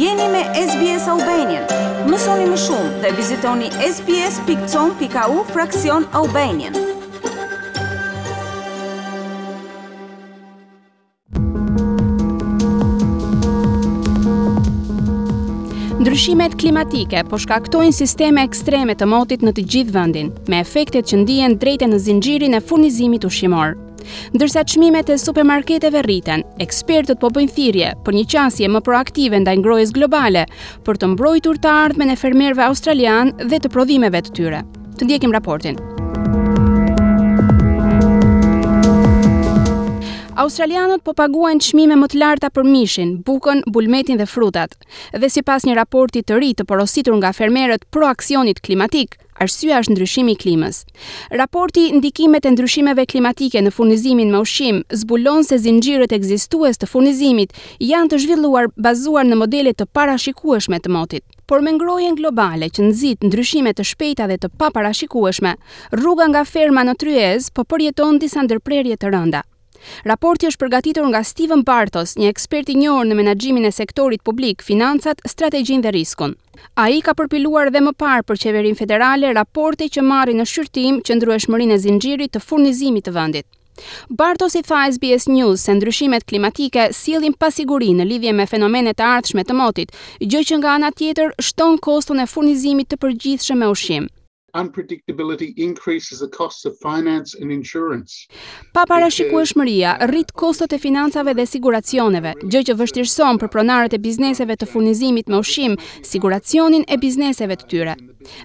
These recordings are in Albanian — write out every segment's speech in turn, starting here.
Jeni me SBS Albanian. Mësoni më shumë dhe vizitoni sbs.com.au fraksion Albanian. Ndryshimet klimatike po shkaktojnë sisteme ekstreme të motit në të gjithë vendin, me efektet që ndihen drejt e në zinxhirin e furnizimit ushqimor. Ndërsa çmimet e supermarketeve rriten, ekspertët po bëjnë thirrje për një qasje më proaktive ndaj ngrohjes globale për të mbrojtur të ardhmen e fermerëve australianë dhe të prodhimeve të tyre. Të ndjekim raportin. Australianët po paguajnë çmime më të larta për mishin, bukën, bulmetin dhe frutat. Dhe sipas një raporti të ri të porositur nga fermerët pro aksionit klimatik, arsyeja është ndryshimi i klimës. Raporti Ndikimet e ndryshimeve klimatike në furnizimin me ushqim zbulon se zinxhirët ekzistues të furnizimit janë të zhvilluar bazuar në modele të parashikueshme të motit. Por me ngrohjen globale që nxit ndryshime të shpejta dhe të paparashikueshme, rruga nga ferma në tryezë po përjeton disa ndërprerje të rënda. Raporti është përgatitur nga Stephen Bartos, një ekspert i njohur në menaxhimin e sektorit publik, financat, strategjinë dhe riskun. Ai ka përpiluar dhe më parë për qeverinë federale raporte që marrin në shqyrtim qëndrueshmërinë e zinxhirit të furnizimit të vendit. Bartos i tha SBS News se ndryshimet klimatike sjellin pasiguri në lidhje me fenomenet e ardhshme të motit, gjë që nga ana tjetër shton koston e furnizimit të përgjithshëm me ushqim. Paparashikueshmëria rrit kostot e financave dhe siguracioneve, gjë që vështirëson për pronarët e bizneseve të furnizimit me ushqim siguracionin e bizneseve të tyre.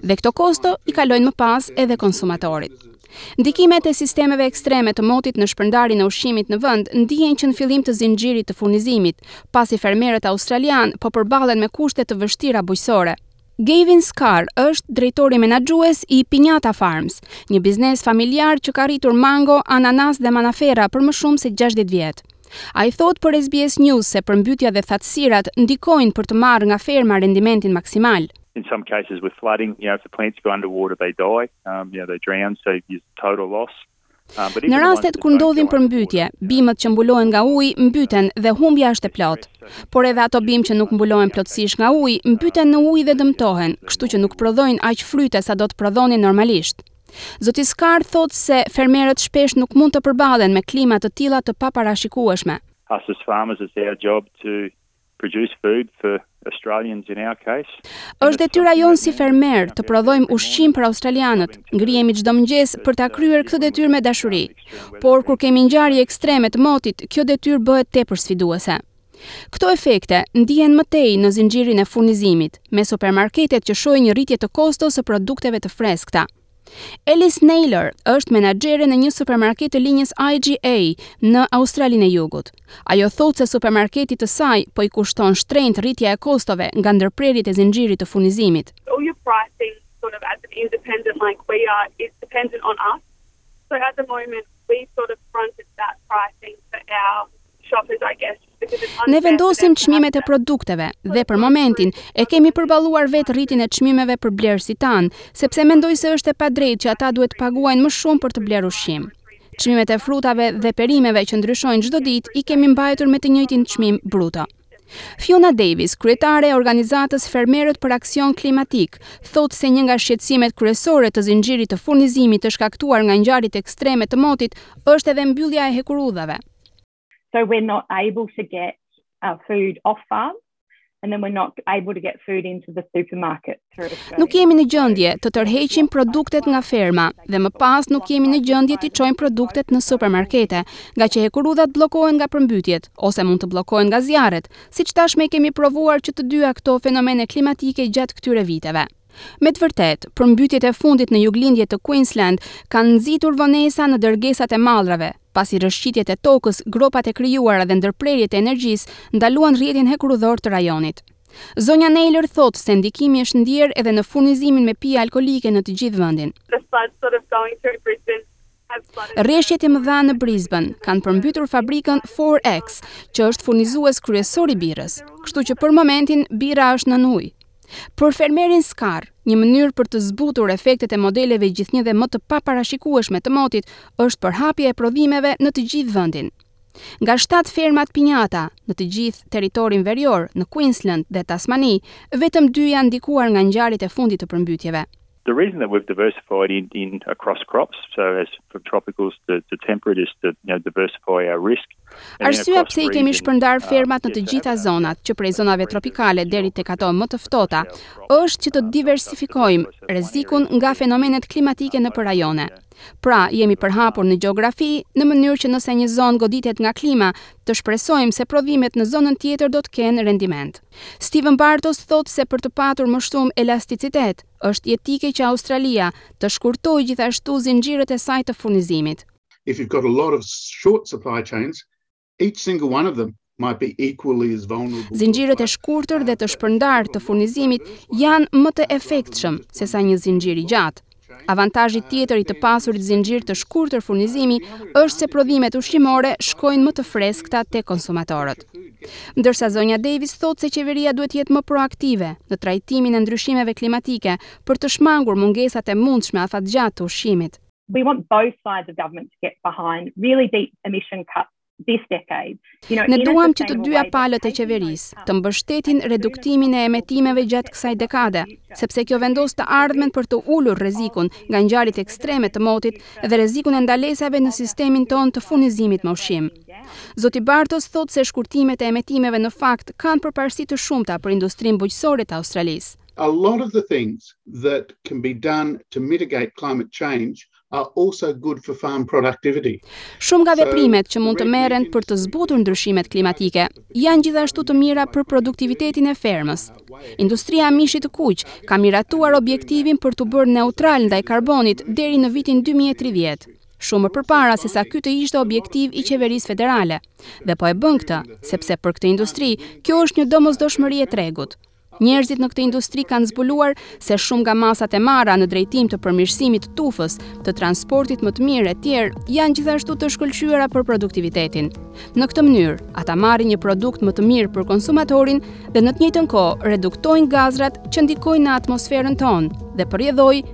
Dhe këto kosto i kalojnë më pas edhe konsumatorit. Ndikimet e sistemeve ekstreme të motit në shpërndarjen e ushqimit në vend ndihen që në fillim të zinxhirit të furnizimit, pasi fermerët australianë po përballen me kushte të vështira bujqësore. Gavin Scurr është drejtori menaxhues i Piñata Farms, një biznes familjar që ka rritur mango, ananas dhe manaferra për më shumë se gjashtëdhjetë vjet. Ai thotë për SBS News se përmbytjet dhe thatësirat ndikojnë për të marrë nga ferma rendimentin maksimal. in some cases with flooding, you know, if the plants go underwater they die, um, you know, they drown, so it's total loss. Um, Në rastet kur ndodhin përmbytje, bimët që mbulohen nga uji mbyten dhe humbja është e plotë. Por edhe ato bimë që nuk mbulohen plotësisht nga uji, mbyten në ujë dhe dëmtohen, kështu që nuk prodhojnë aq fryte sa do të prodhonin normalisht. Zoti Scurr thotë se fermerët shpesh nuk mund të përballen me klima të tilla të paparashikueshme. Është detyra jonë si fermerë të prodhojmë ushqim për australianët. Ngrihemi çdo mëngjes për ta kryer këtë detyrë me dashuri. Por kur kemi ngjarje ekstreme të motit, kjo detyrë bëhet tepër sfiduese. Këto efekte ndihen më tej në zinxhirin e furnizimit, me supermarketet që shohin një rritje të kostos së produkteve të freskëta. Alice Naylor është menaxhere në një supermarket të linjës IGA në Australinë e Jugut. Ajo thotë se supermarketit të saj po i kushton shtrenjtë rritja e kostove nga ndërprerjet e zinxhirit të furnizimit. Ne vendosim çmimet e produkteve dhe për momentin e kemi përballuar vetë rritjen e çmimeve për blerësit tanë, sepse mendoj se është e padrejtë që ata duhet të paguajnë më shumë për të blerë ushqim. Çmimet e frutave dhe perimeve që ndryshojnë çdo ditë i kemi mbajtur me të njëjtin çmim bruto. Fiona Davis, kryetare e organizatës Fermerët për Aksion Klimatik, thotë se një nga shqetësimet kryesore të zinxhirit të furnizimit të shkaktuar nga ngjarjet ekstreme të motit është edhe mbyllja e hekurudhave. So we're not able to get our food off farm and then we're not able to get food into the supermarket through Australia. Nuk jemi në gjendje të tërheqim produktet nga ferma dhe më pas nuk jemi në gjendje t'i çojmë produktet në supermarkete, ngaqë hekurudhat bllokohen nga përmbytjet ose mund të bllokohen nga zjarret, siç tashmë i kemi provuar që të dyja këto fenomene klimatike gjatë këtyre viteve. Me të vërtetë, përmbytjet e fundit në juglindje të Queensland kanë nxitur vonesa në dërgesat e mallrave, pasi rrëshqitjet e tokës, gropat e krijuara dhe ndërprerjet e energjisë ndaluan rrjetin hekurudhor të rajonit. Zonja Naylor thotë se ndikimi është ndier edhe në furnizimin me pije alkoolike në të gjithë vendin. Reshjet e mëdha në Brisbane kanë përmbytur fabrikën 4X, që është furnizues kryesor i birrës, kështu që për momentin birra është nën ujë. Për fermerin Scurr, një mënyrë për të zbutur efektet e modeleve gjithnjë dhe më të paparashikueshme të motit është përhapja e prodhimeve në të gjithë vendin. Nga shtatë fermat Piñata në të gjithë Territorin Verior, në Queensland dhe Tasmani, vetëm dy janë ndikuar nga ngjarjet e fundit të përmbytjeve. The reason that we've diversified in in across crops, so as from tropicals to to temperate is to you know diversify our risk. Arsyeja pse i kemi shpërndarë uh, fermat në të gjitha zonat, që prej zonave tropikale deri tek ato më të ftohta, është që të diversifikojmë rrezikun nga fenomenet klimatike nëpër rajone. Pra, jemi përhapur në gjeografi në mënyrë që nëse një zonë goditet nga klima, të shpresojmë se prodhimet në zonën tjetër do të kenë rendiment. Steven Bartos thotë se për të patur më shumë elasticitet, është jetike që Australia të shkurtojë gjithashtu zinxhirët e saj të furnizimit. If you've got a lot of short supply chains, each single one of them might be equally as vulnerable to a fire. Zinxhirët e shkurtër dhe të shpërndarë të furnizimit janë më të efektshëm sesa një zinxhir i gjatë. Avantazhi tjetër i të pasurit zinxhir të shkurtër furnizimi është se prodhimet ushqimore shkojnë më të freskëta te konsumatorët. Ndërsa zonja Davis thotë se qeveria duhet të jetë më proaktive në trajtimin e ndryshimeve klimatike për të shmangur mungesat e mundshme afatgjatë të ushqimit. We want both sides of government to get behind really deep emission cuts Ne duam që të dyja palët e qeverisë të mbështetin reduktimin e emetimeve gjatë kësaj dekade, sepse kjo vendos të ardhmen për të ulur rrezikun nga ngjarjet ekstreme të motit dhe rrezikun e ndalesave në sistemin tonë të furnizimit me ushqim. Zoti Bartos thotë se shkurtimet e emetimeve në fakt kanë përparësi të shumta për industrinë bujqësore të Australisë. Shumë nga veprimet që mund të merren për të zbutur ndryshimet klimatike janë gjithashtu të mira për produktivitetin e fermës. Industria e mishit të kuq ka miratuar objektivin për t'u bërë neutral ndaj karbonit deri në vitin dy mijë e tridhjetë, shumë më përpara sesa ky të ishte objektiv i qeverisë federale. Dhe po e bën këtë, sepse për këtë industri, kjo është një domosdoshmëri e tregut. Njerëzit në këtë industri kanë zbuluar se shumë nga masat e marra në drejtim të përmirësimit të tufës, të transportit më të mirë e tjerë, janë gjithashtu të shkëlqyera për produktivitetin. Në këtë mënyrë, ata marrin një produkt më të mirë për konsumatorin dhe në të njëjtën kohë reduktojnë gazrat që ndikojnë në atmosferën tonë dhe për rrjedhojë